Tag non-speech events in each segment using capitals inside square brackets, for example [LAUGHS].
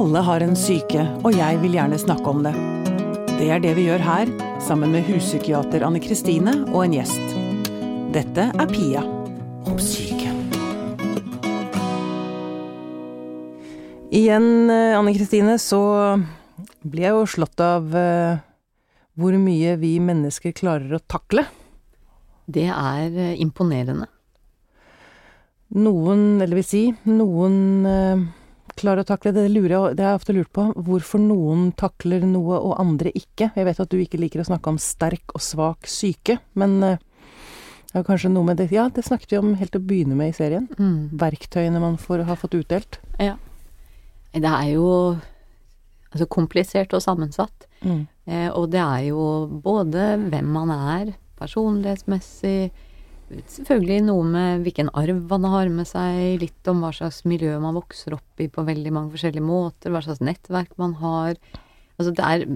Alle har en syke, og jeg vil gjerne snakke om det. Det er det vi gjør her, sammen med huspsykiater Anne Kristine og en gjest. Dette er Pia om syke. Igjen, eh, Anne Kristine, så blir jeg jo slått av eh, hvor mye vi mennesker klarer å takle. Det er eh, imponerende. Noen, eller vil si, noen klarer å takle det. Lurer jeg, det har jeg ofte lurt på. Hvorfor noen takler noe og andre ikke. Jeg vet at du ikke liker å snakke om sterk og svak syke, men eh, det er kanskje noe med det Ja, det snakket vi om helt til å begynne med i serien. Mm. Verktøyene man får, har fått utdelt. Ja. Det er jo altså, komplisert og sammensatt. Mm. Eh, og det er jo både hvem man er personlighetsmessig, selvfølgelig noe med hvilken arv man har med seg, litt om hva slags miljø man vokser opp i på veldig mange forskjellige måter, hva slags nettverk man har. Altså det er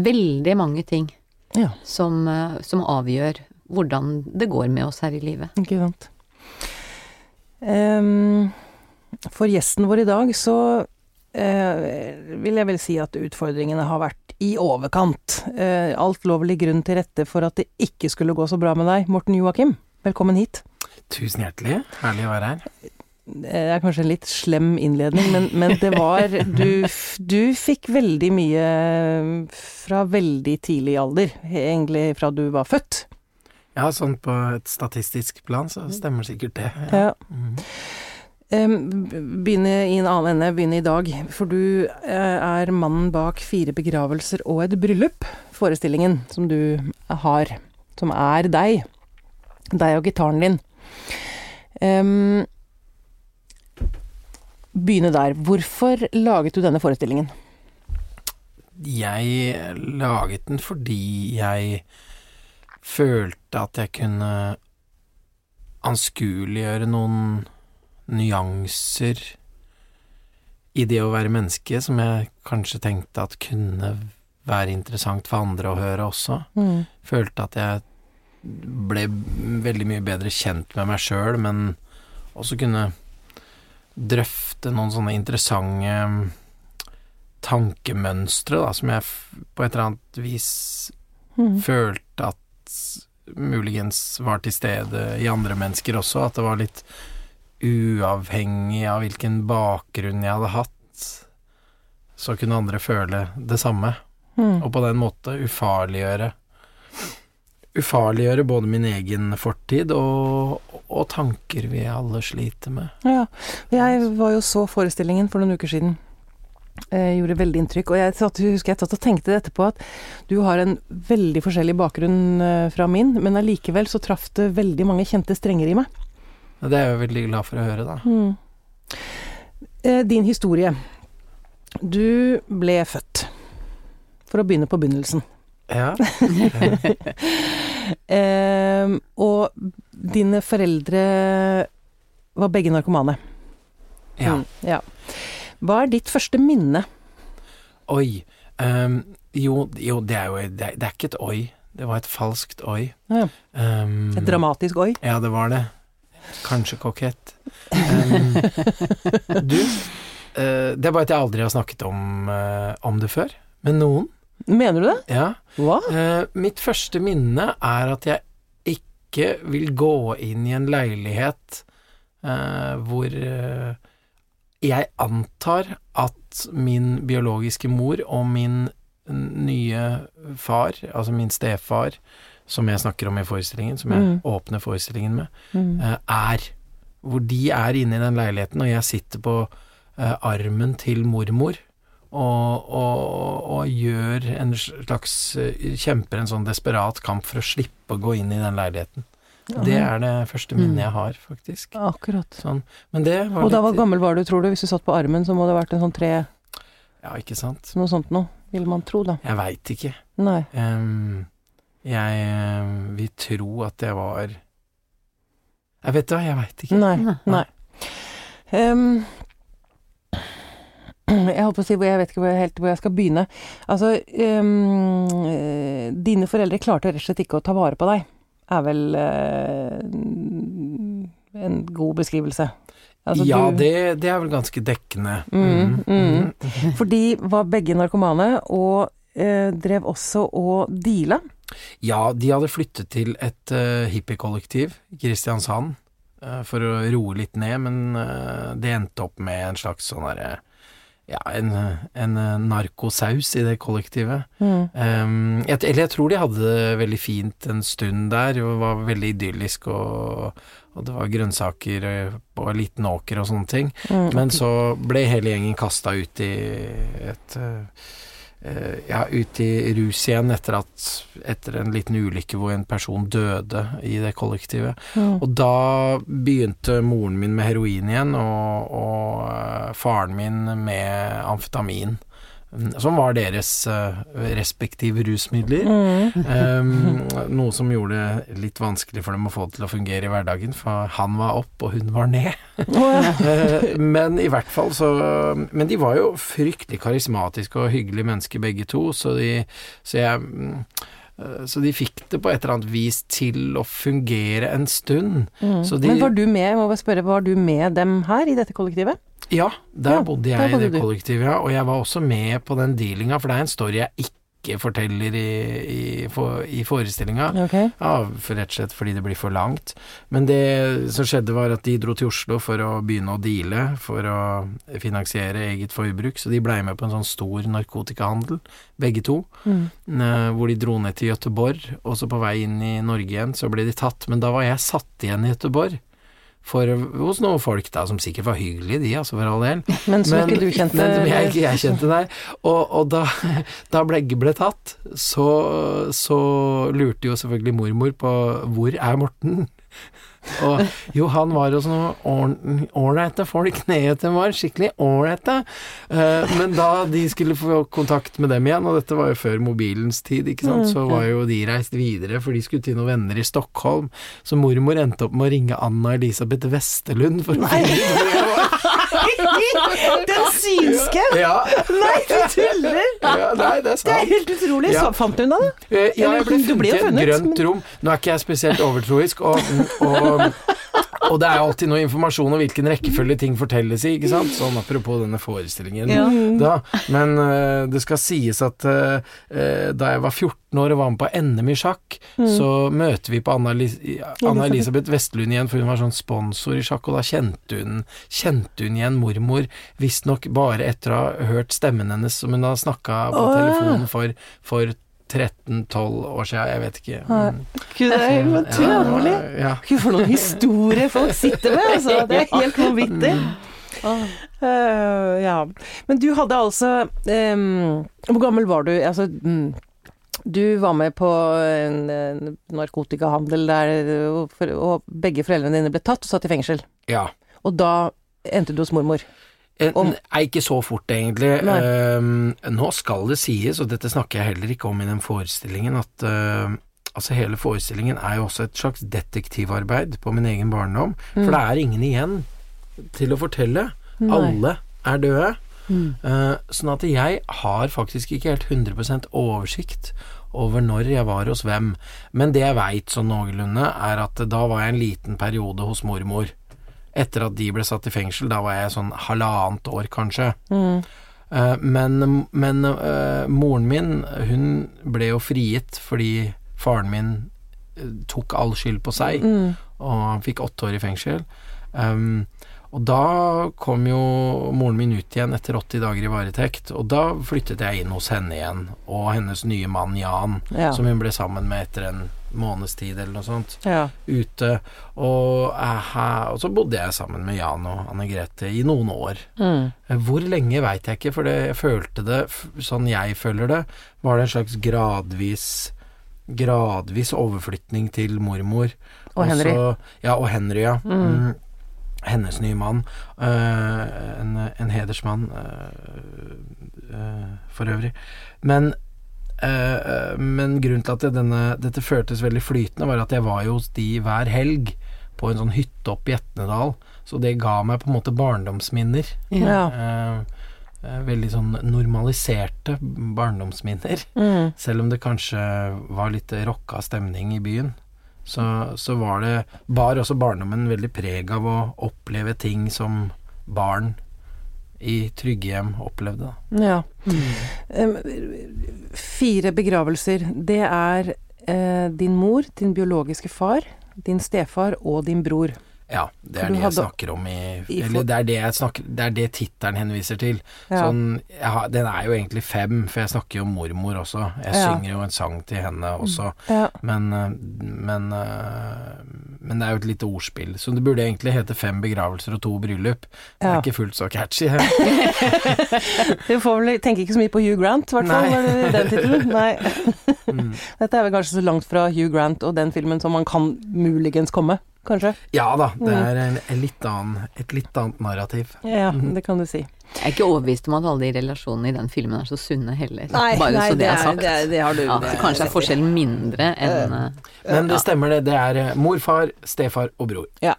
veldig mange ting Ja, som, eh, som avgjør hvordan det går med oss her i livet. ikke sant. Um, for gjesten vår i dag så eh, vil jeg vel si at utfordringene har vært i overkant. Eh, alt lå vel i grunn til rette for at det ikke skulle gå så bra med deg. Morten Joakim, velkommen hit. Tusen hjertelig. Herlig å være her. Det er kanskje en litt slem innledning, men, men det var [LAUGHS] du, du fikk veldig mye fra veldig tidlig alder, egentlig fra du var født. Ja, sånn på et statistisk plan så stemmer sikkert det. Ja. Mm. Begynne i en annen ende, begynne i dag. For du eh, er mannen bak Fire begravelser og et bryllup, forestillingen som du har. Som er deg. Deg og gitaren din. Begynne der. Hvorfor laget du denne forestillingen? Jeg laget den fordi jeg følte at jeg kunne anskueliggjøre noen nyanser i det å være menneske som jeg kanskje tenkte at kunne være interessant for andre å høre også. Mm. Følte at jeg ble veldig mye bedre kjent med meg sjøl, men også kunne drøfte noen sånne interessante tankemønstre, da, som jeg på et eller annet vis Mm. følte at muligens var til stede i andre mennesker også, at det var litt uavhengig av hvilken bakgrunn jeg hadde hatt, så kunne andre føle det samme, Mm. og på den måte ufarliggjøre Ufarliggjøre både min egen fortid og, og tanker vi alle sliter med. Ja, jeg var jo så forestillingen for noen uker siden. Eh, gjorde veldig inntrykk. Og jeg satt, husker jeg satt og tenkte etterpå at du har en veldig forskjellig bakgrunn eh, fra min, men allikevel så traff det veldig mange kjente strenger i meg. Det er jeg veldig glad for å høre, da. Mm. Eh, din historie. Du ble født. For å begynne på begynnelsen. Ja. [LAUGHS] Eh, og dine foreldre var begge narkomane. ja. Mm, ja. Hva er ditt første minne? Oi. Um, jo, jo, det er jo det er, det er ikke et oi. Det var et falskt oi. Ja, Um, et dramatisk oi. Ja, det var det. Kanskje kokett. Um, du, uh, det er bare at jeg aldri har snakket om, uh, om det før. Med noen. Mener du det? Ja. Hva? Uh, mitt første minne er at jeg ikke vil gå inn i en leilighet hvor jeg antar at min biologiske mor og min nye far, altså min stefar, som jeg snakker om i forestillingen, som jeg Mm. åpner forestillingen med, Mm. eh, er. Hvor de er inne i den leiligheten, og jeg sitter på eh, armen til mormor og, og, og gjør en slags eh, Kjemper en sånn desperat kamp for å slippe å gå inn i den leiligheten. Det er det første minnet jeg har, faktisk. Akkurat. Sånn. Men det var Og da litt hvor gammel var du, tror du? Hvis du satt på armen, så må det ha vært en sånn tre Ja, ikke sant. Noe sånt noe, vil man tro, da. Jeg veit ikke. Nei. Em, jeg vil tro at jeg var Jeg vet hva, jeg veit ikke. Nei. Nei. Ehm, jeg holdt på å si hvor jeg vet ikke hvor jeg, helt hvor jeg skal begynne. Altså, ehm, eh, dine foreldre klarte rett og slett ikke å ta vare på deg. Er vel uh, en god beskrivelse. Altså, ja, du- det, det er vel ganske dekkende. Mm, mm, mm. For de var begge narkomane, og eh, drev også og deala. Ja, de hadde flyttet til et uh, hippiekollektiv i Kristiansand uh, for å roe litt ned, men uh, det endte opp med en slags sånn derre ja, en, en narkosaus i det kollektivet. Mm. Um, jeg, eller jeg tror de hadde det veldig fint en stund der, det var veldig idyllisk og, og det var grønnsaker på en liten åker og sånne ting. Mm. Men så ble hele gjengen kasta ut i et eh, ja, ut i rus igjen etter at etter en liten ulykke hvor en person døde i det kollektivet. Mm. Og da begynte moren min med heroin igjen, og, og eh, faren min med amfetamin. Mm, Som var deres eh, respektive rusmidler. Mm. Um, noe som gjorde det litt vanskelig for dem å få det til å fungere i hverdagen, for han var opp og hun var ned. [LAUGHS] Eh, men i hvert fall så Men de var jo fryktelig karismatiske og hyggelige mennesker begge to, så de Så jeg mm, eh, så de fikk det på et eller annet vis til å fungere en stund. Mm. Så de- Men var du med, må jeg spørre, var du med dem her i dette kollektivet? Ja, der Ja, bodde der jeg i det kollektivet, ja. Og jeg var også med på den dealinga, for det er en story jeg ikke forteller i, i, for, i forestillinga. Okay. Ja, for rett og slett fordi det blir for langt. Men det som skjedde var at de dro til Oslo for å begynne å deale, for å finansiere eget forbruk, så de blei med på en sånn stor narkotikahandel, begge to. Mm. Hvor de dro ned til Gøteborg, og så på vei inn i Norge igjen, så ble de tatt. Men da var jeg satt igjen i Gøteborg. For, hos noen folk da, som sikkert var hyggelige, de, altså, for all del. [LAUGHS] Men som ikke du kjente? [LAUGHS] Men som jeg, ikke jeg kjente, nei. Og, og da, [LAUGHS] da begge ble tatt, så, så lurte jo selvfølgelig mormor på hvor er Morten? Og jo, han var jo sånn ålreite folk nede i Var skikkelig ålreite. Uh, men da de skulle få kontakt med dem igjen, og dette var jo før mobilens tid, ikke sant, så var jo de reist videre, for de skulle til noen venner i Stockholm. Så mormor endte opp med å ringe Anna Elisabeth Westerlund for å finne ut hvor jeg var. Den synske! Ja, Nei, du tuller! ja, nei, det er Det er helt utrolig. Ja. Så fant hun da? Eh, Ja, jeg ble funnet i et grønt rom. Nå er ikke jeg spesielt overtroisk, og, og, og det er jo alltid noe informasjon om hvilken rekkefølge ting fortelles i, ikke sant? Sånn apropos denne forestillingen. Ja. Da. Men uh, det skal sies at eh, da jeg var 14 år og var med på NM i sjakk, så møter vi på Anna-Elisabeth Anna Vestlund igjen, for hun var sånn sponsor i sjakk, og da kjente hun, kjente hun igjen mormor, visstnok bare etter å ha hørt stemmen hennes som hun har snakka på telefonen for, for 13-12 år siden, jeg vet ikke. Mm. Gud, det er Ja, utrolig. ja. Gud, for noen historier folk sitter med, altså. Det er [LAUGHS] helt vanvittig. Uh, ja. Men du hadde altså um, Hvor gammel var du? Altså, mm, du var med på en, en narkotikahandel der, og, og begge foreldrene dine ble tatt og satt i fengsel. ja. Og da endte du hos mormor. Eh, Om- Nei, ikke så fort, egentlig. Ehm, nå skal det sies, og dette snakker jeg heller ikke om i den forestillingen, at uh, altså hele forestillingen er jo også et slags detektivarbeid på min egen barndom. Mm. For det er ingen igjen til å fortelle. Nei. Alle er døde. Mm. Uh, sånn at jeg har faktisk ikke helt 100% oversikt over når jeg var hos hvem. Men det jeg veit sånn noenlunde, er at da var jeg en liten periode hos mormor. Etter at de ble satt i fengsel, da var jeg sånn halvannet år kanskje. Mm. Eh, men men uh, moren min, hun ble jo frigitt fordi faren min eh, tok all skyld på seg Mm. og han fikk åtte år i fengsel. Um, og da kom jo moren min ut igjen etter 80 dager i varetekt, og da flyttet jeg inn hos henne igjen, og hennes nye mann Jan, Ja. som hun ble sammen med etter en måneds tid eller noe sånt, ja. ute. Og, aha, og så bodde jeg sammen med Jan og Anne Grete i noen år. Mm. Eh, Hvor lenge veit jeg ikke, for det, jeg følte det, sånn jeg føler det, var det en slags gradvis gradvis overflytning til mormor. Og Henry. så- ja, og Henry, ja. Mm. Mm. Hennes nye mann. eh, en, en hedersmann, eh, eh, for øvrig. Men men grunnen til at denne, dette føltes veldig flytende, var at jeg var jo hos de hver helg på en sånn hytte oppe i Etnedal. Så det ga meg på en måte barndomsminner. Ja. Eh, eh, veldig sånn normaliserte barndomsminner. Mm. Selv om det kanskje var litt rocka stemning i byen. så, så var det Bar også barndommen veldig preg av å oppleve ting som barn i trygge hjem opplevde. Ja. Mm. fire begravelser. Det er eh, din mor, din biologiske far, din stefar og din bror. Ja, det er det jeg snakker om i, Eller det er det jeg snakker Det er det tittelen henviser til. Ja. Sånn, har, den er jo egentlig fem, for jeg snakker jo om mormor også. Jeg Ja. synger jo en sang til henne også. Ja. Men, eh, men, eh, men det er jo et lite ordspill. Så det burde egentlig hete Fem begravelser og to bryllup. Det er ikke fullt så catchy. [LAUGHS] [LAUGHS] Du får vel tenke ikke så mye på Hugh Grant, i hvert fall. Nei. Den tittelen. Nei. [LAUGHS] Mm. Dette er vel kanskje så langt fra Hugh Grant og den filmen som man kan muligens komme, kanskje. Ja da, det Mm. er en, en litt annen, et litt annet narrativ. Ja, Mhm. det kan du si. Jeg er ikke overbevist om at alle de relasjonene i den filmen er så sunne heller. Nei, Bare nei, så det det er- sagt. det det har du- ja, det så kanskje er forskjellen mindre enn eh, Men det stemmer det. Det er morfar, mor, far, stefar og bror. Ja.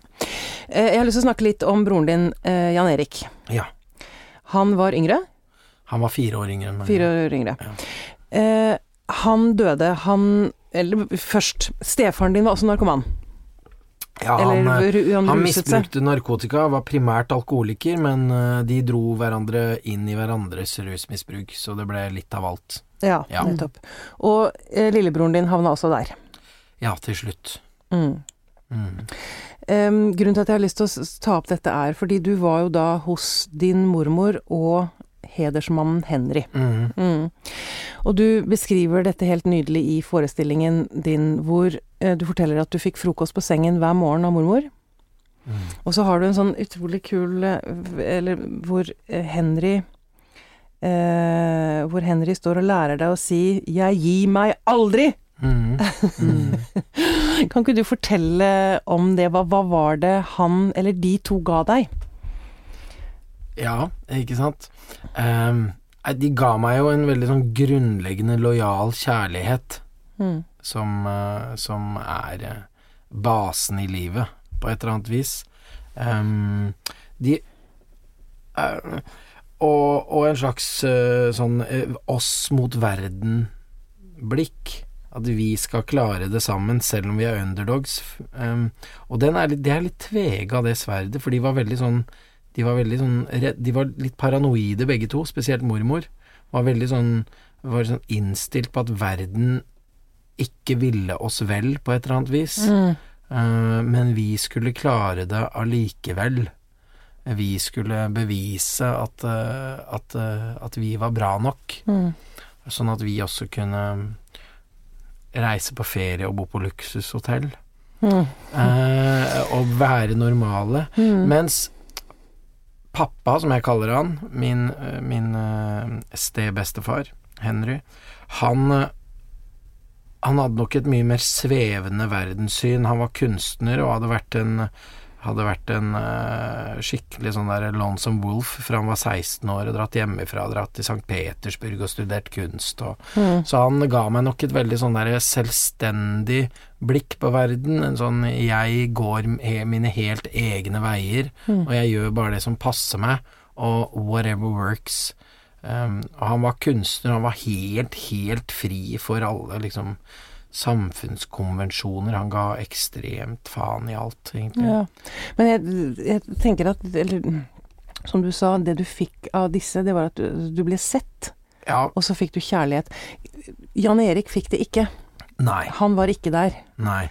Jeg har lyst til å snakke litt om broren din, eh, Jan Erik. Ja. Han var yngre, Han var fire år yngre fire år yngre. Ja. Eh, han døde, han Eller først, stefaren din var også narkoman. Ja, han, eh, han, Han misbrukte narkotika, var primært alkoholiker, men eh, de dro hverandre inn i hverandres rusmisbruk, så det ble litt av alt. Ja, Ja. nettopp. Og eh, lillebroren din havna også der. Ja, til slutt. Mm. Mm. Um, grunnen til at jeg har lyst til å ta opp dette er fordi du var jo da hos din mormor og hedersmannen Henry. Mm. Mm. Og du beskriver dette helt nydelig i forestillingen din, hvor eh, du forteller at du fikk frokost på sengen hver morgen av mormor. Mm. Og så har du en sånn utrolig kul eh, Eller hvor eh, Henry eh, Hvor Henry står og lærer deg å si 'jeg gir meg aldri'. Mm. Mm. [LAUGHS] Kan ikke du fortelle om det? Hva, hva var det han eller de to ga deg? Ja, ikke sant. Um, de ga meg jo en veldig sånn grunnleggende lojal kjærlighet, Mm. som, uh, som er eh, basen i livet, på et eller annet vis. Um, de uh, og, og en slags uh, sånn oss mot verden-blikk. At vi skal klare det sammen, selv om vi er underdogs. Um, og den er litt, det er litt tvega, det sverdet, for de var veldig sånn de var veldig sånn De var litt paranoide begge to, spesielt mormor. Var veldig sånn Var sånn innstilt på at verden ikke ville oss vel, på et eller annet vis. Mm. Uh, men vi skulle klare det allikevel. Vi skulle bevise at, uh, at, uh, at vi var bra nok. Mm. Sånn at vi også kunne reise på ferie og bo på luksushotell. Mm. og være normale. Mm. Mens pappa, som jeg kaller han, min, eh, min eh, stebestefar, Henry, han eh, han hadde nok et mye mer svevende verdenssyn. Han var kunstner og hadde vært en hadde vært en uh, skikkelig sånn der lonesome wolf fra han var 16 år og dratt hjemmefra, dratt til St. Petersburg og studert kunst og Mm. så han ga meg nok et veldig sånn der selvstendig blikk på verden. En sånn jeg går mine helt egne veier, Mm. og jeg gjør bare det som passer meg, og whatever works. Um, og han var kunstner, han var helt, helt fri for alle liksom samfunnskonvensjoner. Han ga ekstremt faen i alt, egentlig. Ja. Men jeg, jeg tenker at Eller som du sa, det du fikk av disse, det var at du, du ble sett, Ja, og så fikk du kjærlighet. Jan Erik fikk det ikke. nei, Han var ikke der. nei.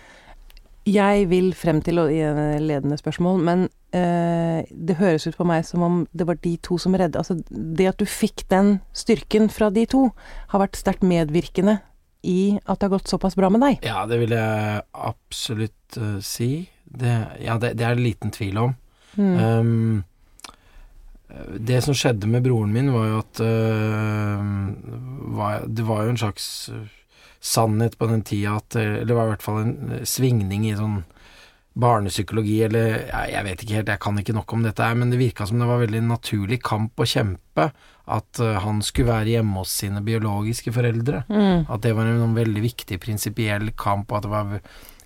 Jeg vil frem til ledende spørsmål, men eh, det høres ut på meg som om det var de to som redde Altså, det at du fikk den styrken fra de to, har vært sterkt medvirkende i at det har gått såpass bra med deg. Ja, det vil jeg absolutt uh, si. Det, ja, det, det er det liten tvil om. Mm. Um, det som skjedde med broren min, var jo at uh, var, Det var jo en slags sannhet på den tida at Eller det var i hvert fall en svingning i sånn barnepsykologi, eller jeg, jeg vet ikke helt, jeg kan ikke nok om dette her, men det virka som det var veldig naturlig kamp å kjempe at uh, han skulle være hjemme hos sine biologiske foreldre. Mm. At det var en veldig viktig prinsipiell kamp, og at det var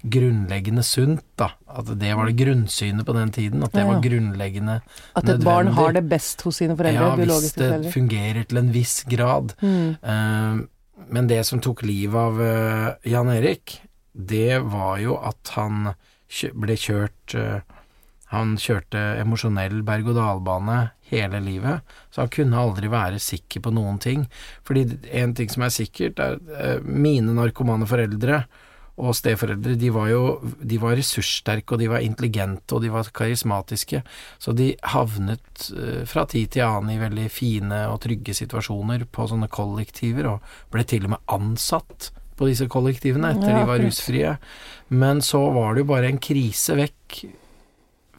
grunnleggende sunt, da. At det var det grunnsynet på den tiden. At det Ja. var grunnleggende nødvendig. At et barn har det best hos sine foreldre, Ja, hvis det fungerer til en viss grad. Mm. Uh, men det som tok livet av uh, Jan Erik, det var jo at han ble kjørt eh, Han kjørte emosjonell berg-og-dal-bane hele livet, så han kunne aldri være sikker på noen ting. Fordi en ting som er sikkert, er eh, mine narkomane foreldre og steforeldre, de var jo de var ressurssterke, og de var intelligente, og de var karismatiske, så de havnet eh, fra tid til annen i veldig fine og trygge situasjoner på sånne kollektiver, og ble til og med ansatt på disse kollektivene etter Ja, de var rusfrie. Men så var det jo bare en krise vekk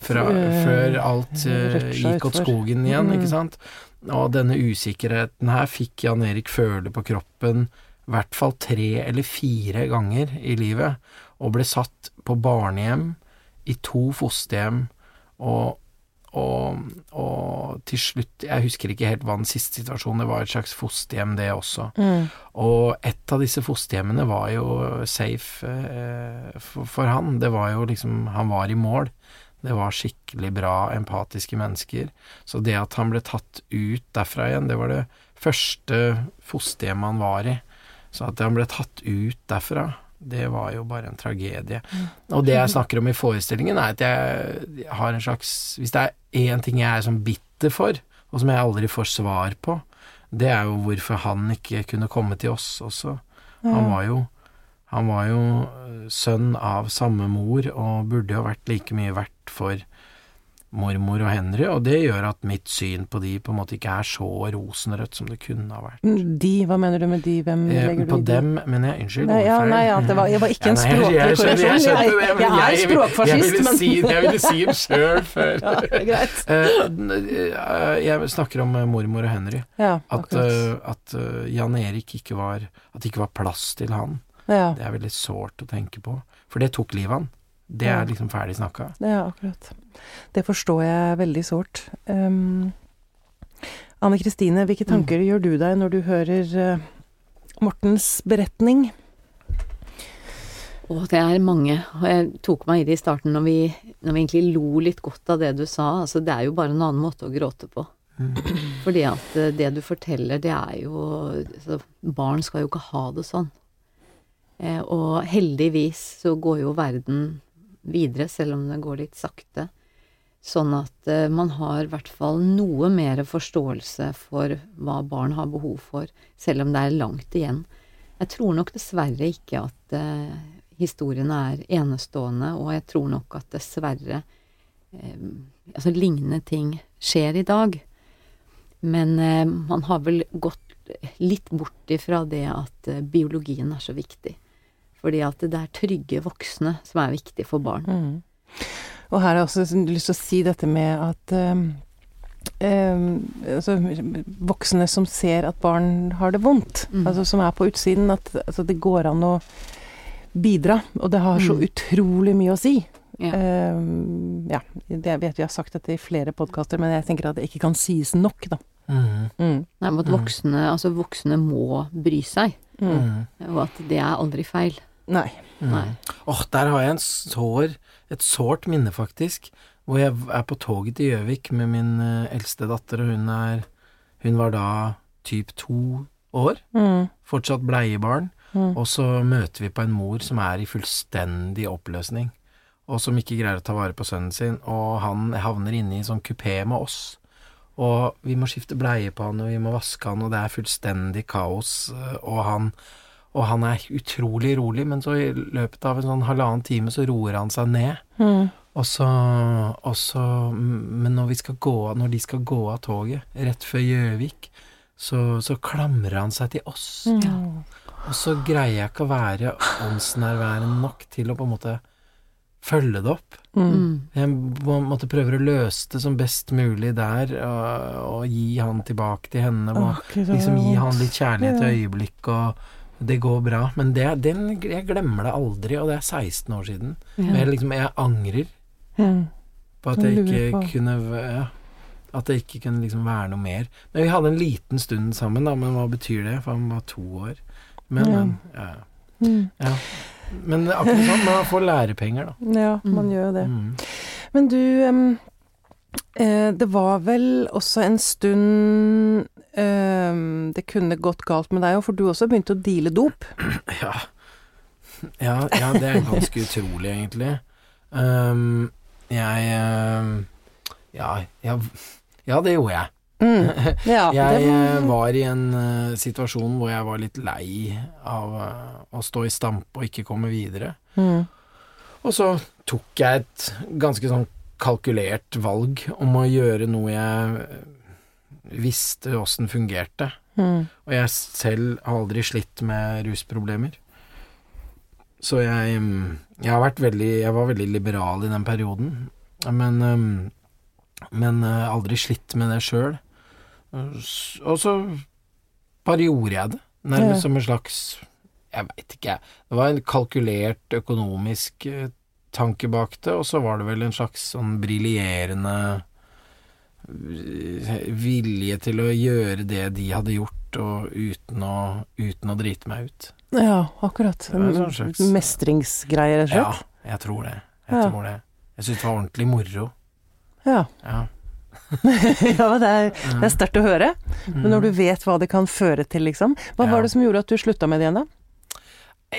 fra, før alt uh, gikk åt skogen igjen, Mm. ikke sant. Og denne usikkerheten her fikk Jan Erik føle på kroppen i hvert fall tre eller fire ganger i livet, og ble satt på barnehjem, i to fosterhjem, og, og, og til slutt Jeg husker ikke helt hva den siste situasjonen Det var et slags fosterhjem, det også. Mm. Og et av disse fosterhjemmene var jo safe eh, for, for han. Det var jo liksom Han var i mål. Det var skikkelig bra, empatiske mennesker. Så det at han ble tatt ut derfra igjen, det var det første fosterhjemmet han var i. Så at han ble tatt ut derfra, det var jo bare en tragedie. Og det jeg snakker om i forestillingen, er at jeg har en slags Hvis det er én ting jeg er sånn bitter for, og som jeg aldri får svar på, det er jo hvorfor han ikke kunne komme til oss også. Han var jo han var jo øh, sønn av samme mor, og burde jo vært like mye verdt for mormor og Henry, og det gjør at mitt syn på de på en måte ikke er så rosenrødt som det kunne ha vært. De, hva mener du med de, hvem Eh, legger du på i På dem, men jeg, unnskyld. Nei, ja, nei, ja, det var, jeg var ikke [LAUGHS] en språklig korreksjon. Jeg, Jeg, jeg, jeg, er språkfascist, men si, jeg ville si det sjøl før. [LAUGHS] [LAUGHS] Eh, eh, jeg snakker om mormor og Henry. Ja, At, at Jan Erik ikke var At det ikke var plass til han. Ja, Det er veldig sårt å tenke på. For det tok livet av han. Det er liksom ferdig snakka. ja, akkurat. Det forstår jeg veldig sårt. Um, Anne Kristine, hvilke tanker gjør du deg når du hører uh, Mortens beretning? Å, det er mange. Og jeg tok meg i det i starten når vi, når vi egentlig lo litt godt av det du sa. Altså, det er jo bare en annen måte å gråte på. Fordi at eh, det du forteller, det er jo altså, Barn skal jo ikke ha det sånn. Eh, og heldigvis så går jo verden videre, selv om det går litt sakte. Sånn at eh, man har i hvert fall noe mer forståelse for hva barn har behov for, selv om det er langt igjen. Jeg tror nok dessverre ikke at eh, historiene er enestående, og jeg tror nok at dessverre eh, altså lignende ting skjer i dag. Men eh, man har vel gått litt bort ifra det at eh, biologien er så viktig. Fordi at det er trygge voksne som er viktig for barn. Mm. Og her har jeg også lyst til å si dette med at um, um, altså, voksne som ser at barn har det vondt, Mm. altså som er på utsiden, at altså, det går an å bidra. Og det har så Mm. utrolig mye å si. Ja. Um, ja, det vet vi har sagt dette i flere podkaster, men jeg tenker at det ikke kan sies nok, da. Mm. Mm. Nei, men at Mm. voksne, altså voksne må bry seg, Mm. Mm. og at det er aldri feil. Nei. Mm. Nei. Åh, der har jeg en sår, et sårt minne, faktisk. Hvor jeg er på toget til Gjøvik med min eh, eldste datter, og hun er Hun var da typ to år. Mm. Fortsatt bleiebarn. Mm. Og så møter vi på en mor som er i fullstendig oppløsning, og som ikke greier å ta vare på sønnen sin, og han havner inne i en sånn kupé med oss. Og vi må skifte bleie på han, og vi må vaske han, og det er fullstendig kaos, eh, og han og han er utrolig rolig, men så i løpet av en sånn halvannen time så roer han seg ned. Mm. Og så, og så Men når, vi skal gå, når de skal gå av toget, rett før Gjøvik, så, så klamrer han seg til oss. Mm. Og så greier jeg ikke å være åndsnærværende nok til å på en måte følge det opp. Mm. Mm. Jeg på en måte prøver å løse det som best mulig der, og, og gi han tilbake til henne. Og Åh, liksom gi han litt kjærlighet i øyeblikket øyeblikk, og det går bra. Men det, den, jeg glemmer det aldri, og det er 16 år siden. Ja. Jeg, liksom, jeg angrer ja. på at Jeg ikke på- kunne ja, At det ikke kunne liksom være noe mer. Men vi hadde en liten stund sammen, da, men hva betyr det? For han var to år. Men, Ja. men ja. Mm. ja. Men akkurat sånn, man får lærepenger, da. Ja, man Mm. gjør jo det. Mm. Men du, um, eh, det var vel også en stund det kunne gått galt med deg òg, for du også begynte å deale dop. [CLEARS THROAT] Ja. Ja, ja, det er ganske utrolig, egentlig. Um, jeg um, ja, ja, ja, det gjorde jeg. Mm. [LAUGHS] Ja, Jeg det, eh, var i en uh, situasjon hvor jeg var litt lei av uh, å stå i stampe og ikke komme videre. mm. Og så tok jeg et ganske sånn kalkulert valg om å gjøre noe jeg visste åssen fungerte. Mm. Og jeg selv har aldri slitt med rusproblemer. Så jeg, mm, jeg har vært veldig Jeg var veldig liberal i den perioden. Men, mm, men eh, aldri slitt med det sjøl. Og så bare gjorde jeg det. Nærmest Ja. som en slags Jeg veit ikke, jeg. Det var en kalkulert økonomisk eh, tanke bak det, og så var det vel en slags sånn briljerende vilje til å gjøre det de hadde gjort, og uten å, uten å drite meg ut. ja, akkurat. Sånn Mestringsgreier, rett og Ja, jeg tror det. Jeg Ja. tror det. Jeg syns det var ordentlig moro. Ja. Ja. [LAUGHS] ja, det er, det er sterkt å høre. Men når du vet hva det kan føre til, liksom. Hva Ja. var det som gjorde at du slutta med det igjen, da?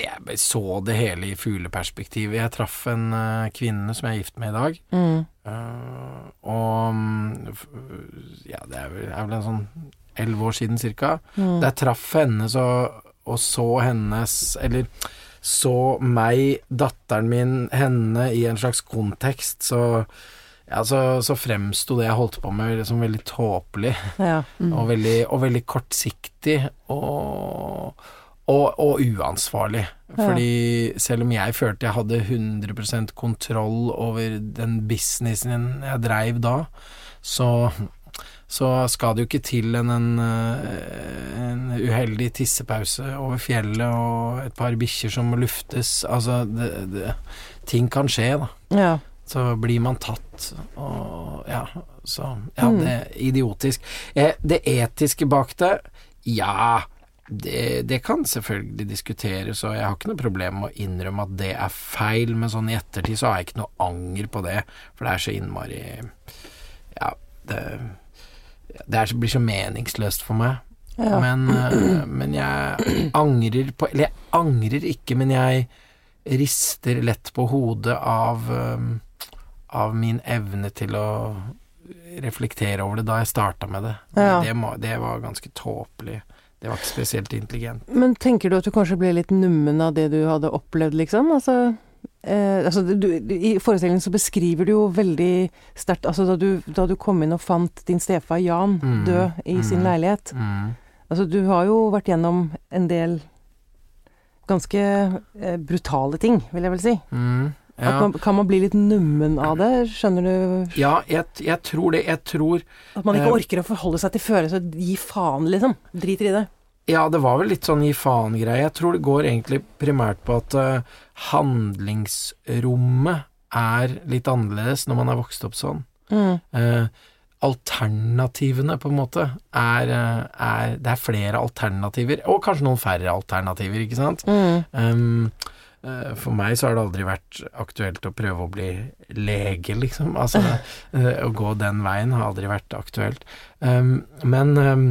Jeg så det hele i fugleperspektiv. Jeg traff en eh, kvinne som jeg er gift med i dag. Mm. Uh, og mm, ja, det er vel, er vel en sånn elleve år siden cirka. Mm. Jeg traff henne så, og så hennes Eller så meg, datteren min, henne i en slags kontekst, så ja, så, så fremsto det jeg holdt på med som veldig tåpelig Ja. [LAUGHS] Mm. og, veldig, og veldig kortsiktig og, og, og uansvarlig. Fordi selv om jeg følte jeg hadde 100% kontroll over den businessen jeg dreiv da, så, så skal det jo ikke til en, en, eh, en uheldig tissepause over fjellet og et par bikkjer som må luftes. Altså, det, det, ting kan skje, da. ja. Så blir man tatt, og ja, så Ja, Mm. det er idiotisk. Eh, det etiske bak det, ja, det, det kan selvfølgelig diskuteres, og jeg har ikke noe problem med å innrømme at det er feil, men sånn i ettertid så har jeg ikke noe anger på det, for det er så innmari Ja, det, det er, blir så meningsløst for meg. ja. Men, eh, men jeg angrer på Eller jeg angrer ikke, men jeg rister lett på hodet av eh, Av min evne til å reflektere over det da jeg starta med det. Ja. Det, det var ganske tåpelig. Det var ikke spesielt intelligent. Men tenker du at du kanskje ble litt nummen av det du hadde opplevd, liksom? Altså, eh, altså du, I forestillingen så beskriver du jo veldig sterkt Altså da du, da du kom inn og fant din stefar Jan Mm, død i sin mm. leilighet Mm. Altså du har jo vært gjennom en del ganske eh, brutale ting, vil jeg vel si. Mm. At Ja. man, kan man bli litt nummen av det? Skjønner du? ja, jeg, jeg tror det. Jeg tror At man ikke Eh, orker å forholde seg til følelser. Gi faen, liksom. Driter i det. Ja, det var vel litt sånn gi faen-greie. Jeg tror det går egentlig primært på at uh, handlingsrommet er litt annerledes når man er vokst opp sånn. Mm. Uh, alternativene, på en måte, er, er Det er flere alternativer, og kanskje noen færre alternativer, ikke sant? Mm. Um, for meg så har det aldri vært aktuelt å prøve å bli lege, liksom. Altså, [LAUGHS] eh, å gå den veien har aldri vært aktuelt. Um, men um,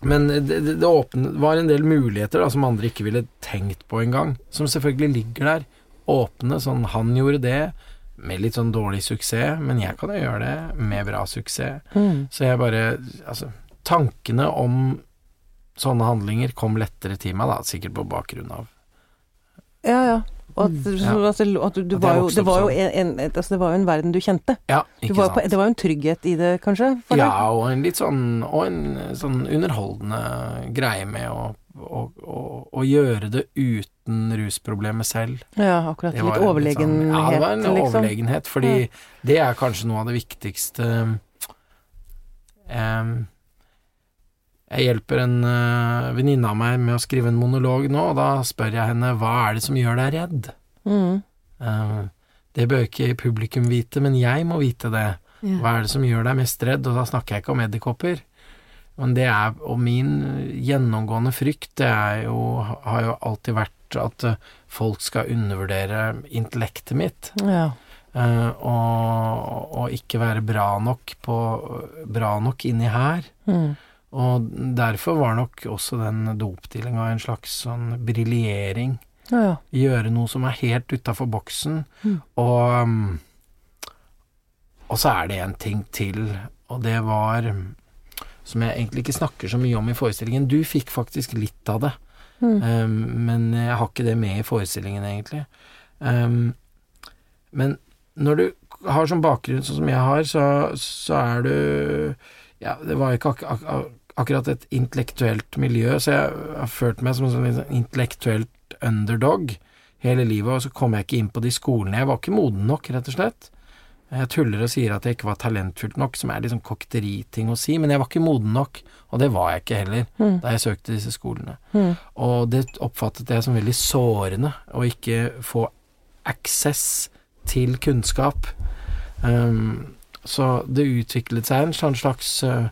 men det, det, det åpne, var en del muligheter da, som andre ikke ville tenkt på engang, som selvfølgelig ligger der. Åpne, sånn han gjorde det, med litt sånn dårlig suksess, men jeg kan jo gjøre det med bra suksess. Mm. Så jeg bare Altså, tankene om sånne handlinger kom lettere til meg, da, sikkert på bakgrunn av Ja, ja. Og at, Mm, ja. det, at du, du At var jo, det var jo en, en, altså det var jo en verden du kjente. Ja, ikke på, sant. det var jo en trygghet i det, kanskje? Ja, og en litt sånn Og en sånn underholdende greie med å, å, å, å gjøre det uten rusproblemet selv. Ja, akkurat. Litt en overlegenhet, sånn, Ja, det var en liksom. overlegenhet, fordi det er kanskje noe av det viktigste Em, Jeg hjelper en uh, venninne av meg med å skrive en monolog nå, og da spør jeg henne hva er det som gjør deg redd? Mm. Uh, det bør ikke publikum vite, men jeg må vite det. Ja. Hva er det som gjør deg mest redd? Og da snakker jeg ikke om edderkopper. Men det er, og min gjennomgående frykt, det er jo, har jo alltid vært at eh, folk skal undervurdere intellektet mitt, Ja. Uh, og, og ikke være bra nok på Bra nok inni her. Mm. Og derfor var nok også den dopdealinga en slags sånn briljering. Ja, ja. Gjøre noe som er helt utafor boksen. Mm. Og um, Og så er det en ting til, og det var Som jeg egentlig ikke snakker så mye om i forestillingen. Du fikk faktisk litt av det. Mm. Um, men jeg har ikke det med i forestillingen, egentlig. Um, men når du har sånn bakgrunn sånn som jeg har, så, så er du Ja, det var ikke ak ak akkurat et intellektuelt miljø, så jeg har følt meg som en sånn sånn intellektuelt underdog hele livet, og så kom jeg ikke inn på de skolene. Jeg var ikke moden nok, rett og slett. Jeg tuller og sier at jeg ikke var talentfullt nok, som er liksom kokteriting å si, men jeg var ikke moden nok, og det var jeg ikke heller Mm. da jeg søkte disse skolene. Mm. Og det oppfattet jeg som veldig sårende, å ikke få access til kunnskap. Um, så det utviklet seg en slags uh,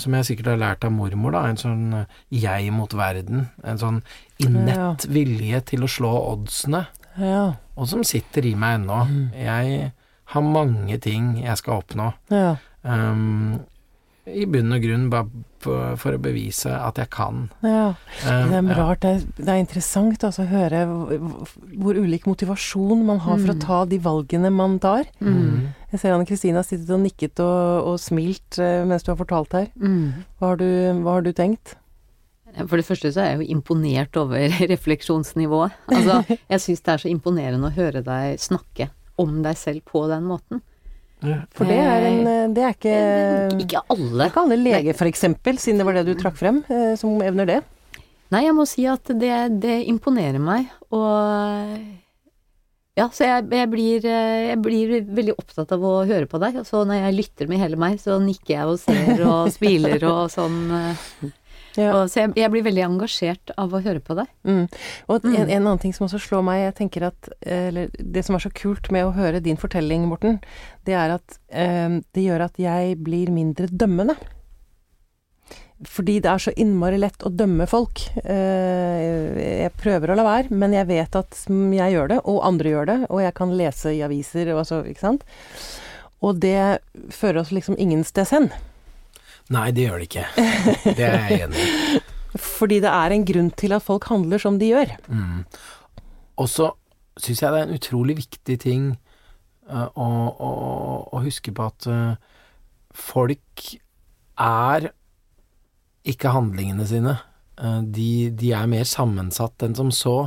som jeg sikkert har lært av mormor, da, en sånn uh, jeg mot verden. En sånn innett vilje til å slå oddsene, Ja. og som sitter i meg ennå. Mm. Jeg har mange ting jeg skal oppnå. Ja. Um, I bunn og grunn bare på- for å bevise at jeg kan. ja. Um, Det er rart. Det er, det er interessant altså, å høre hvor, hvor ulik motivasjon man har for å Mm. ta de valgene man tar. Mm. Jeg ser Anne Kristina har sittet og nikket og, og smilt eh, mens du har fortalt her. Mm. Hva har, du, hva har du tenkt? For det første så er jeg jo imponert over [LAUGHS] refleksjonsnivået. Altså, [LAUGHS] jeg syns det er så imponerende å høre deg snakke om deg selv på den måten. For det er en eh, Det er ikke Ikke alle. ikke alle leger, for eksempel, siden det var det du trakk frem, eh, som evner det. Nei, jeg må si at det, det imponerer meg, og ja, så jeg, jeg, blir, eh, jeg blir veldig opptatt av å høre på deg. Og så når jeg lytter med hele meg, så nikker jeg og ser og [LAUGHS] smiler og sånn. Ja. Og, så jeg, jeg blir veldig engasjert av å høre på deg. Mm. Og Mm. en, en annen ting som også slår meg, jeg tenker at eh, Eller det som er så kult med å høre din fortelling, Morten, det er at eh, det gjør at jeg blir mindre dømmende. Fordi det er så innmari lett å dømme folk. Eh, jeg prøver å la være, men jeg vet at jeg gjør det, og andre gjør det, og jeg kan lese i aviser og så, ikke sant. Og det fører oss liksom ingen sted hen. Nei, det gjør det ikke. Det er jeg enig i. [LAUGHS] Fordi det er en grunn til at folk handler som de gjør. Mm. Og så syns jeg det er en utrolig viktig ting eh, å, å, å huske på at eh, folk er ikke handlingene sine. Eh, de, de er mer sammensatt enn som så.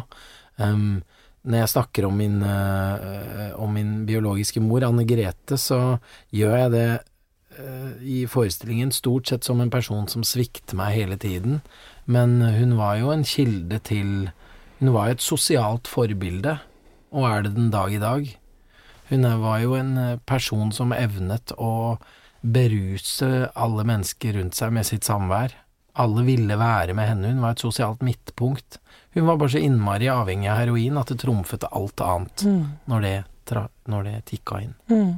Um, når jeg snakker om min, om min biologiske mor, Anne Grete, så gjør jeg det i forestillingen stort sett som en person som svikter meg hele tiden. Men hun var jo en kilde til Hun var jo et sosialt forbilde, og er det den dag i dag. Hun var jo en eh, person som evnet å beruse alle mennesker rundt seg med sitt samvær. Alle ville være med henne, hun var et sosialt midtpunkt. Hun var bare så innmari avhengig av heroin at det trumfet alt annet når det, tra når det tikka inn. Mm.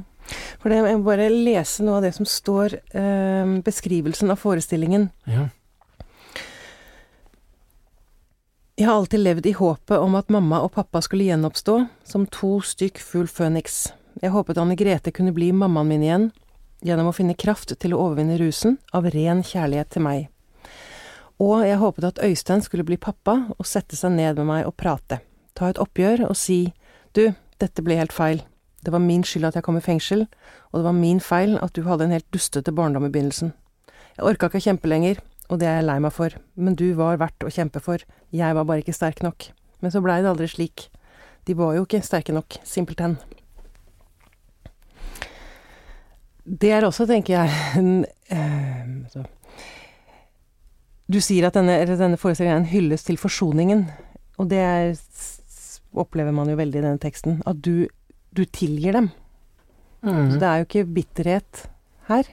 For det, jeg må bare lese noe av det som står, eh, beskrivelsen av forestillingen. Ja. Jeg har alltid levd i håpet om at mamma og pappa skulle gjenoppstå, som to stykk full føniks. Jeg håpet Anne Grete kunne bli mammaen min igjen, gjennom å finne kraft til å overvinne rusen av ren kjærlighet til meg. Og jeg håpet at Øystein skulle bli pappa og sette seg ned med meg og prate, ta et oppgjør og si du, dette ble helt feil, det var min skyld at jeg kom i fengsel, og det var min feil at du hadde en helt dustete barndom i begynnelsen. Jeg orka ikke å kjempe lenger, og det er jeg lei meg for, men du var verdt å kjempe for, jeg var bare ikke sterk nok. Men så blei det aldri slik. De var jo ikke sterke nok, simpelthen. Det er også, tenker jeg, [LAUGHS] en øh. Du sier at denne, denne forestillingen er en hyllest til forsoningen, og det er, opplever man jo veldig i denne teksten, at du, du tilgir dem. Så det er jo ikke bitterhet her.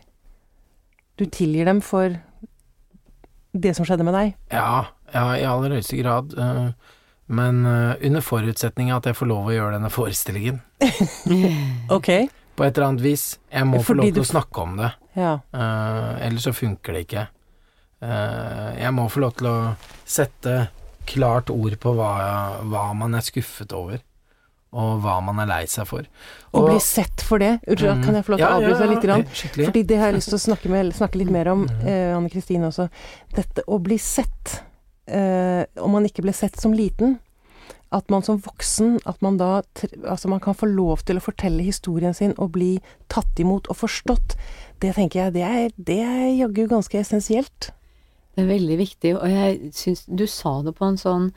Du tilgir dem for det som skjedde med deg. Ja, ja, i aller høyeste grad. eh, men eh, under forutsetning av at jeg får lov å gjøre denne forestillingen. [LAUGHS] Ok. På et eller annet vis. Jeg må få lov til du å snakke om det. Ja. Uh, ellers så funker det ikke. Uh, jeg må få lov til å sette klart ord på hva, hva man er skuffet over, og hva man er lei seg for. Og bli sett for det. Unnskyld, Mm. kan jeg få lov til Ja, å avbryte deg litt? Grann? Skikkelig. Fordi det har jeg lyst til å snakke, med, snakke litt mer om, [LAUGHS] Mm. eh, Anne Kristine også. Dette å bli sett. Eh, om man ikke ble sett som liten, at man som voksen, at man da Altså man kan få lov til å fortelle historien sin og bli tatt imot og forstått. Det tenker jeg, det er, det er jaggu ganske essensielt. Det er veldig viktig, og jeg syns du sa det på en sånn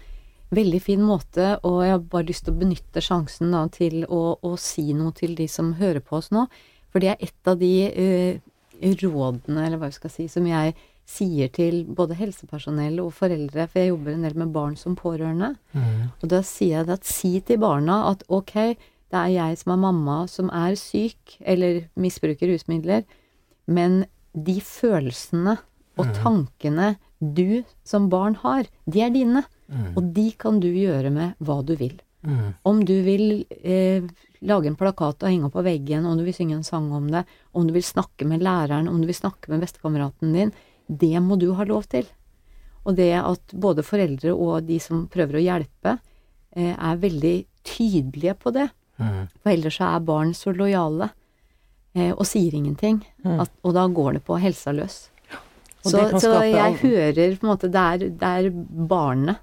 veldig fin måte, og jeg har bare lyst til å benytte sjansen da til å, å si noe til de som hører på oss nå. For det er et av de uh, rådene, eller hva vi skal si, som jeg sier til både helsepersonell og foreldre, for jeg jobber en del med barn som pårørende. Mm. Og da sier jeg det at si til barna at ok, det er jeg som er mamma som er syk, eller misbruker rusmidler, men de følelsene og tankene du som barn har, de er dine. Mm. Og de kan du gjøre med hva du vil. Mm. Om du vil eh, lage en plakat og henge opp på veggen, om du vil synge en sang om det, om du vil snakke med læreren, om du vil snakke med bestekameraten din, det må du ha lov til. Og det at både foreldre og de som prøver å hjelpe, eh, er veldig tydelige på det. Mm. For ellers så er barn så lojale eh, og sier ingenting, Mm. at, og da går det på helsa løs. Så, så jeg hører på en måte det er, det er barnet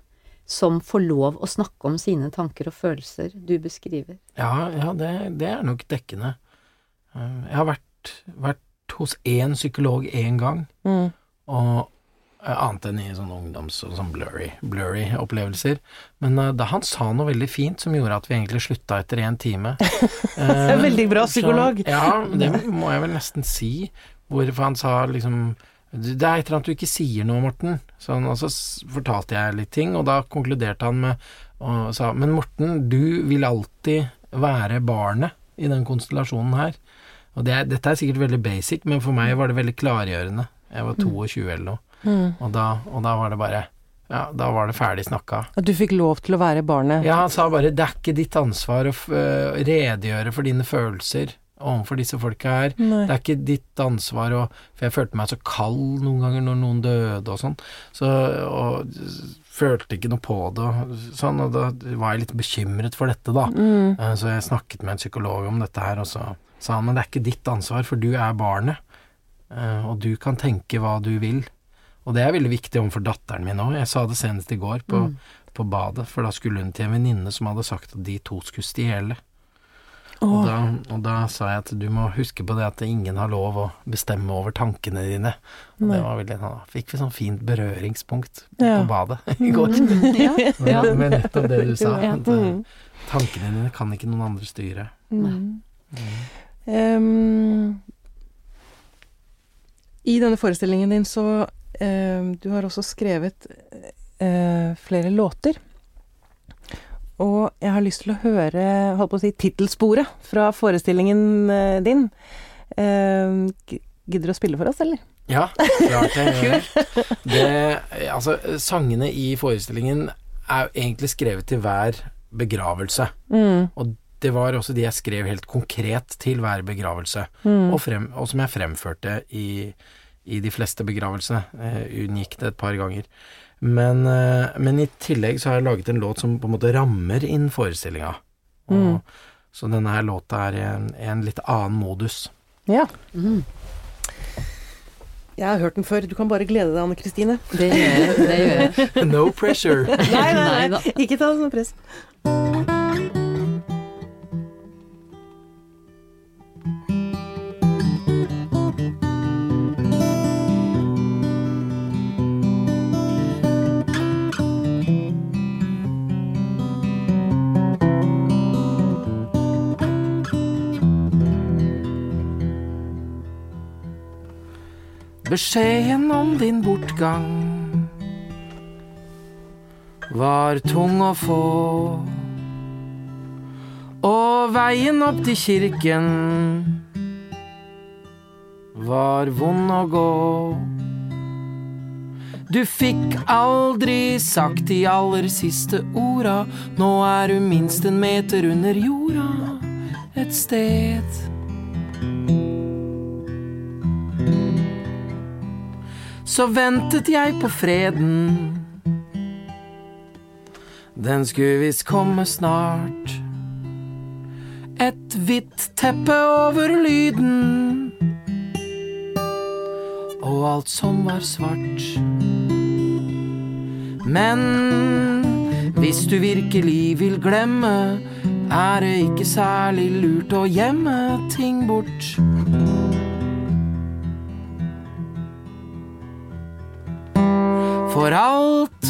som får lov å snakke om sine tanker og følelser du beskriver. Ja, ja det, det er nok dekkende. Eh, Jeg har vært, vært hos én psykolog én gang, Mm. og eh, annet enn i sånne ungdoms- og sånn blurry, blurry opplevelser. Men eh, da han sa noe veldig fint som gjorde at vi egentlig slutta etter én time. [LAUGHS] Er veldig bra psykolog. Så, ja, det [LAUGHS] må jeg vel nesten si. Hvorfor han sa liksom Det er et eller annet du ikke sier nå, Morten. Sånn, og så fortalte jeg litt ting, og da konkluderte han med og sa Men Morten, du vil alltid være barnet i den konstellasjonen her. Og det er, dette er sikkert veldig basic, men for meg var det veldig klargjørende. Jeg var 22 eller noe, Mm. og da, og da var det bare Ja, da var det ferdig snakka. At du fikk lov til å være barnet. Ja, han sa bare det er ikke ditt ansvar å øh, redegjøre for dine følelser overfor disse folka her. Nei. Det er ikke ditt ansvar å For jeg følte meg så kald noen ganger når noen døde og sånn. Så Og følte ikke noe på det sånn, og da var jeg litt bekymret for dette, da. Mm. Eh, Så jeg snakket med en psykolog om dette her, og så sa han men det er ikke ditt ansvar, for du er barnet. Eh, Og du kan tenke hva du vil. Og det er veldig viktig overfor datteren min òg. Jeg sa det senest i går på, Mm. på badet, for da skulle hun til en venninne som hadde sagt at de to skulle stjele. Og da, og da sa jeg at du må huske på det at ingen har lov å bestemme over tankene dine. Og det var veldig, da fikk vi sånn fint berøringspunkt Ja. på badet [LAUGHS] i går. Ja, ja. Med, med nettopp det du sa. At, eh, Mm. tankene dine kan ikke noen andre styre. Mm. Um, I denne forestillingen din så um, Du har også skrevet uh, flere låter. Og jeg har lyst til å høre holdt på å si, tittelsporet fra forestillingen eh, din. Ehm, gidder du å spille for oss, eller? Ja, klart [LAUGHS] det. det. Altså, sangene i forestillingen er jo egentlig skrevet til hver begravelse. Mm, Og det var også de jeg skrev helt konkret til hver begravelse, mm, og, frem, og som jeg fremførte i, i de fleste begravelsene. Eh, unngikk det et par ganger. Men, eh, men i tillegg så har jeg laget en låt som på en måte rammer inn forestillinga. Mm. Så denne her låta er i en, en litt annen modus. ja. Mm. Jeg har hørt den før. Du kan bare glede deg, Anne Kristine. Det gjør jeg. Det gjør jeg. [LAUGHS] No pressure! Nei, nei, nei. Ikke ta det som press. Beskjeden om din bortgang var tung å få. Og veien opp til kirken var vond å gå. Du fikk aldri sagt de aller siste orda, nå er du minst en meter under jorda et sted. Så ventet jeg på freden. Den skulle visst komme snart. Et hvitt teppe over lyden. Og alt som var svart. Men Hvis du virkelig vil glemme, er det ikke særlig lurt å gjemme ting bort. For alt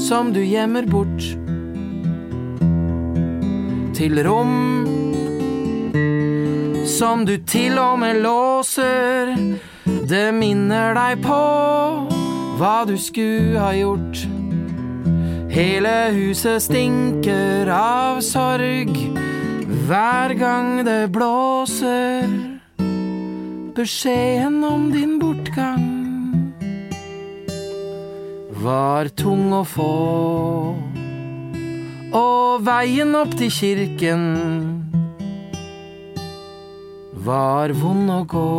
som du gjemmer bort til rom som du til og med låser, det minner deg på hva du skulle ha gjort. Hele huset stinker av sorg hver gang det blåser. Beskjeden om din bortgang var tung å få. Og veien opp til kirken var vond å gå.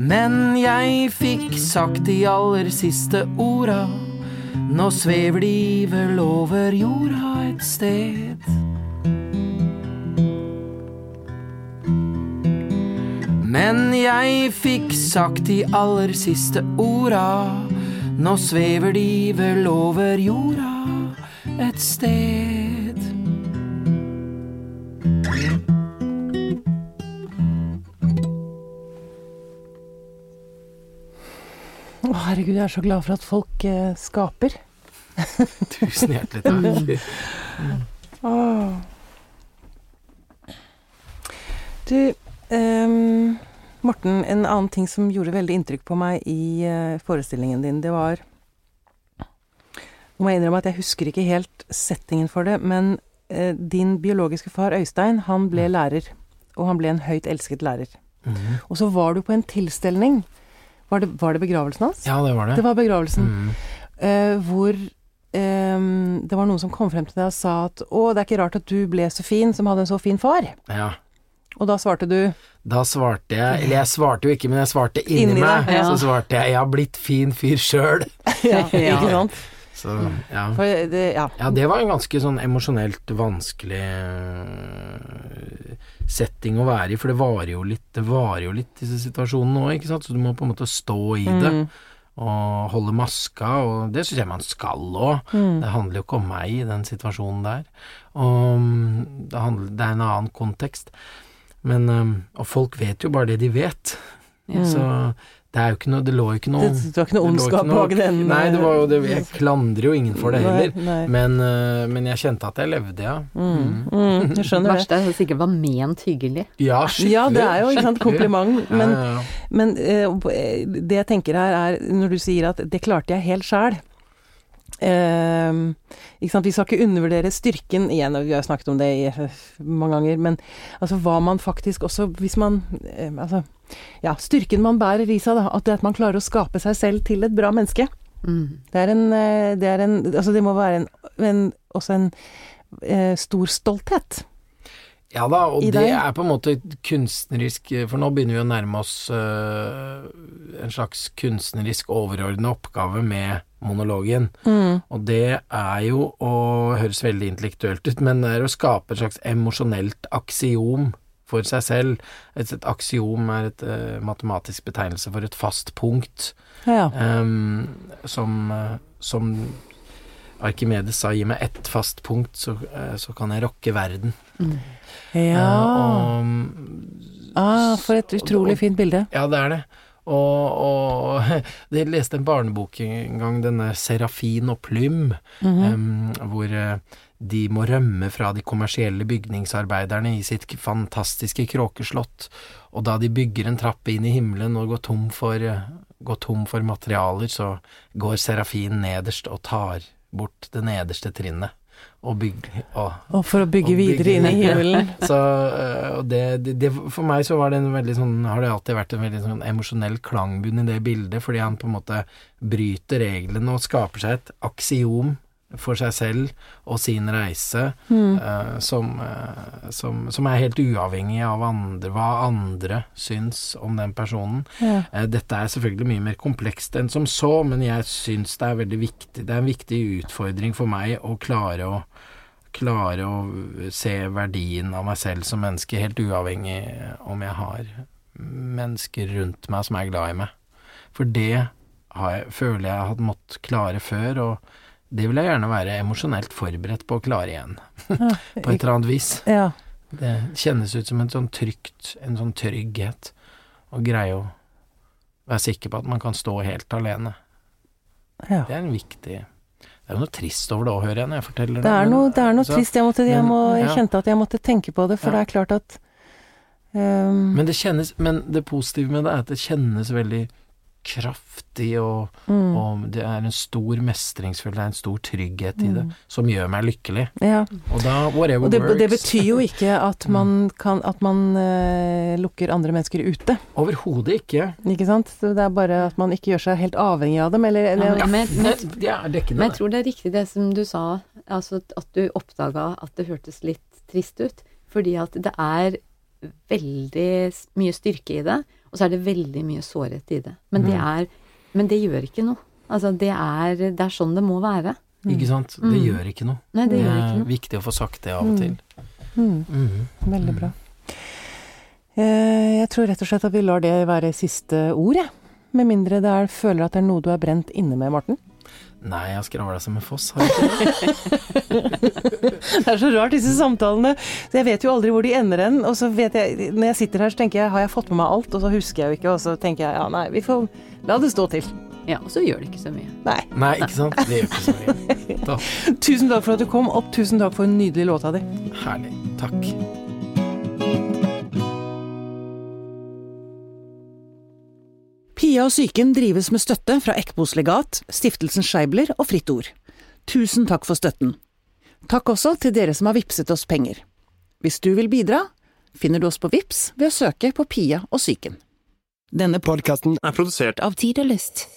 Men jeg fikk sagt de aller siste orda. Nå svever de over jorda et sted. Men jeg fikk sagt de aller siste orda. Nå svever de vel over jorda et sted. Å, herregud, jeg er så glad for at folk eh, skaper. [LAUGHS] Tusen hjertelig takk. Åh. Du, ehm, Morten, en annen ting som gjorde veldig inntrykk på meg i eh, forestillingen din, det var Nå må jeg innrømme at jeg husker ikke helt settingen for det, men eh, din biologiske far Øystein, han ble lærer. Og han ble en høyt elsket lærer. Mhm. Og så var du på en tilstelning. Var det, var det begravelsen hans? Ja, det var det. Det var begravelsen. Mhm. Eh, hvor ehm, det var noen som kom frem til deg og sa at 'Å, det er ikke rart at du ble så fin som hadde en så fin far'. Ja. Og da svarte du Da svarte jeg Eller jeg svarte jo ikke, men jeg svarte inni, Inni meg. Det, ja. Så svarte jeg 'jeg har blitt fin fyr sjøl'. [LAUGHS] [LAUGHS] Ja, ikke sant? Så ja. Det, ja. Ja, det var en ganske sånn emosjonelt vanskelig øh, setting å være i, for det varer jo litt, det varer jo litt disse situasjonene òg, ikke sant, så du må på en måte stå i det. Mm. Og holde maska, og det syns jeg man skal òg. Mm. Det handler jo ikke om meg i den situasjonen der. Og mm, det, handler, det er en annen kontekst. Men Og folk vet jo bare det de vet. Mm. Så det er jo ikke noe Det lå jo ikke noe Det, det var ikke noe ondskap bak den Nei, det var jo det eh, Jeg klandrer jo ingen for det heller. Nei. Men, øh, men jeg kjente at jeg levde, ja. Mm. Mm, jeg Det skjønner det. verste er at det sikkert var ment hyggelig. Ja, skikkelig. Ja, det er jo ikke sant, kompliment. Men, ja, ja. men eh, det jeg tenker her er, når du sier at 'det klarte jeg helt sjæl' ikke sant? Vi skal ikke undervurdere styrken igjen, og vi har snakket om det i, eh, mange ganger, men altså hva man faktisk også Hvis man eh, Altså, ja, styrken man bærer i seg, da. At det at man klarer å skape seg selv til et bra menneske. Mm. Det er en, eh, det er en Altså det må være en, en også en eh, stor stolthet. Ja da, og det deg? er på en måte kunstnerisk For nå begynner vi å nærme oss uh, en slags kunstnerisk overordna oppgave med monologen. Og det er jo å høres veldig intellektuelt ut, men det er å skape et slags emosjonelt aksiom for seg selv. Et, et aksiom er et uh, matematisk betegnelse for et fast punkt. Ja. um, som, eh, som Arkimedes sa 'gi meg ett fast punkt, så, eh, så kan jeg rokke verden'. Mm. ja. og, Ah, for et utrolig fint bilde. ja, det er det. Og, og [LAUGHS] jeg leste en barnebok en gang, denne Serafin og Plym, mm -hmm. um, hvor eh, de må rømme fra de kommersielle bygningsarbeiderne i sitt fantastiske kråkeslott, og da de bygger en trappe inn i himmelen og går tom for, eh, går tom for materialer, så går Serafin nederst og tar bort det nederste trinnet. Og bygge, og, Og for å bygge videre inn i himmelen. [LAUGHS] så og det, det, det, For meg så var det en veldig sånn Har det alltid vært en veldig sånn emosjonell klangbunn i det bildet, fordi han på en måte bryter reglene og skaper seg et aksiom for seg selv og sin reise øh, som, uh, som, som er helt uavhengig av andre, hva andre syns om den personen. Ja. Uh, Dette er selvfølgelig mye mer komplekst enn som så, men jeg syns det er veldig viktig Det er en viktig utfordring for meg å klare å klare å se verdien av meg selv som menneske, helt uavhengig om jeg har mennesker rundt meg som er glad i meg. For det har jeg, føler jeg har måttet klare før, og det vil jeg gjerne være emosjonelt forberedt på å klare igjen. [LAUGHS] på et eller annet vis. Ja. Det kjennes ut som en sånn trygt, en sånn trygghet, å greie å være sikker på at man kan stå helt alene. ja. Det er en viktig Det er jo noe trist over det òg, hører jeg når jeg forteller det. Det er noe, det er noe så- trist. Jeg, måtte, jeg, må, jeg kjente at jeg måtte tenke på det, for Ja. det er klart at um... Men det kjennes Men det positive med det er at det kjennes veldig kraftig, og, mm, og det er en stor mestringsfølelse, det er en stor trygghet i det, Mm. som gjør meg lykkelig. ja. Og da, whatever Og det, works. det betyr jo ikke at man, kan, at man uh, lukker andre mennesker ute, Overhodet ikke. ikke sant? Så det er bare at man ikke gjør seg helt avhengig av dem, eller, eller Ja, men, men, Det, det er dekkende. men jeg tror det er riktig det som du sa, altså at du oppdaga at det hørtes litt trist ut. Fordi at det er veldig mye styrke i det, og så er det veldig mye sårhet i det. Men det, Mm. er, men det gjør ikke noe. Altså, det er, det er sånn det må være. Ikke sant? Det Mm. gjør ikke noe. Nei, det Det gjør er ikke noe. viktig å få sagt det av og Mm. til. mm, Mm. Veldig bra. Eh, Jeg tror rett og slett at vi lar det være siste ord, jeg. Med mindre det er, føler at det er noe du er brent inne med, Morten. Nei, jeg har skravla som en foss, har jeg ikke det? [LAUGHS] Det er så rart, disse samtalene. Så jeg vet jo aldri hvor de ender hen. Og så vet jeg, når jeg sitter her, så tenker jeg har jeg fått med meg alt? Og så husker jeg jo ikke, og så tenker jeg ja, nei, vi får la det stå til. Ja, og så gjør det ikke så mye. Nei. Nei, ikke sant? Det gjør ikke så mye. [LAUGHS] Da. Tusen takk for at du kom, og tusen takk for en nydelig låt av deg. Herlig. Takk. Pia og psyken drives med støtte fra Ekbos legat, Stiftelsen Scheibler og Fritt Ord. Tusen takk for støtten. Takk også til dere som har vippset oss penger. Hvis du vil bidra, finner du oss på Vips ved å søke på Pia og psyken. Denne podkasten er produsert av Tid og Lyst.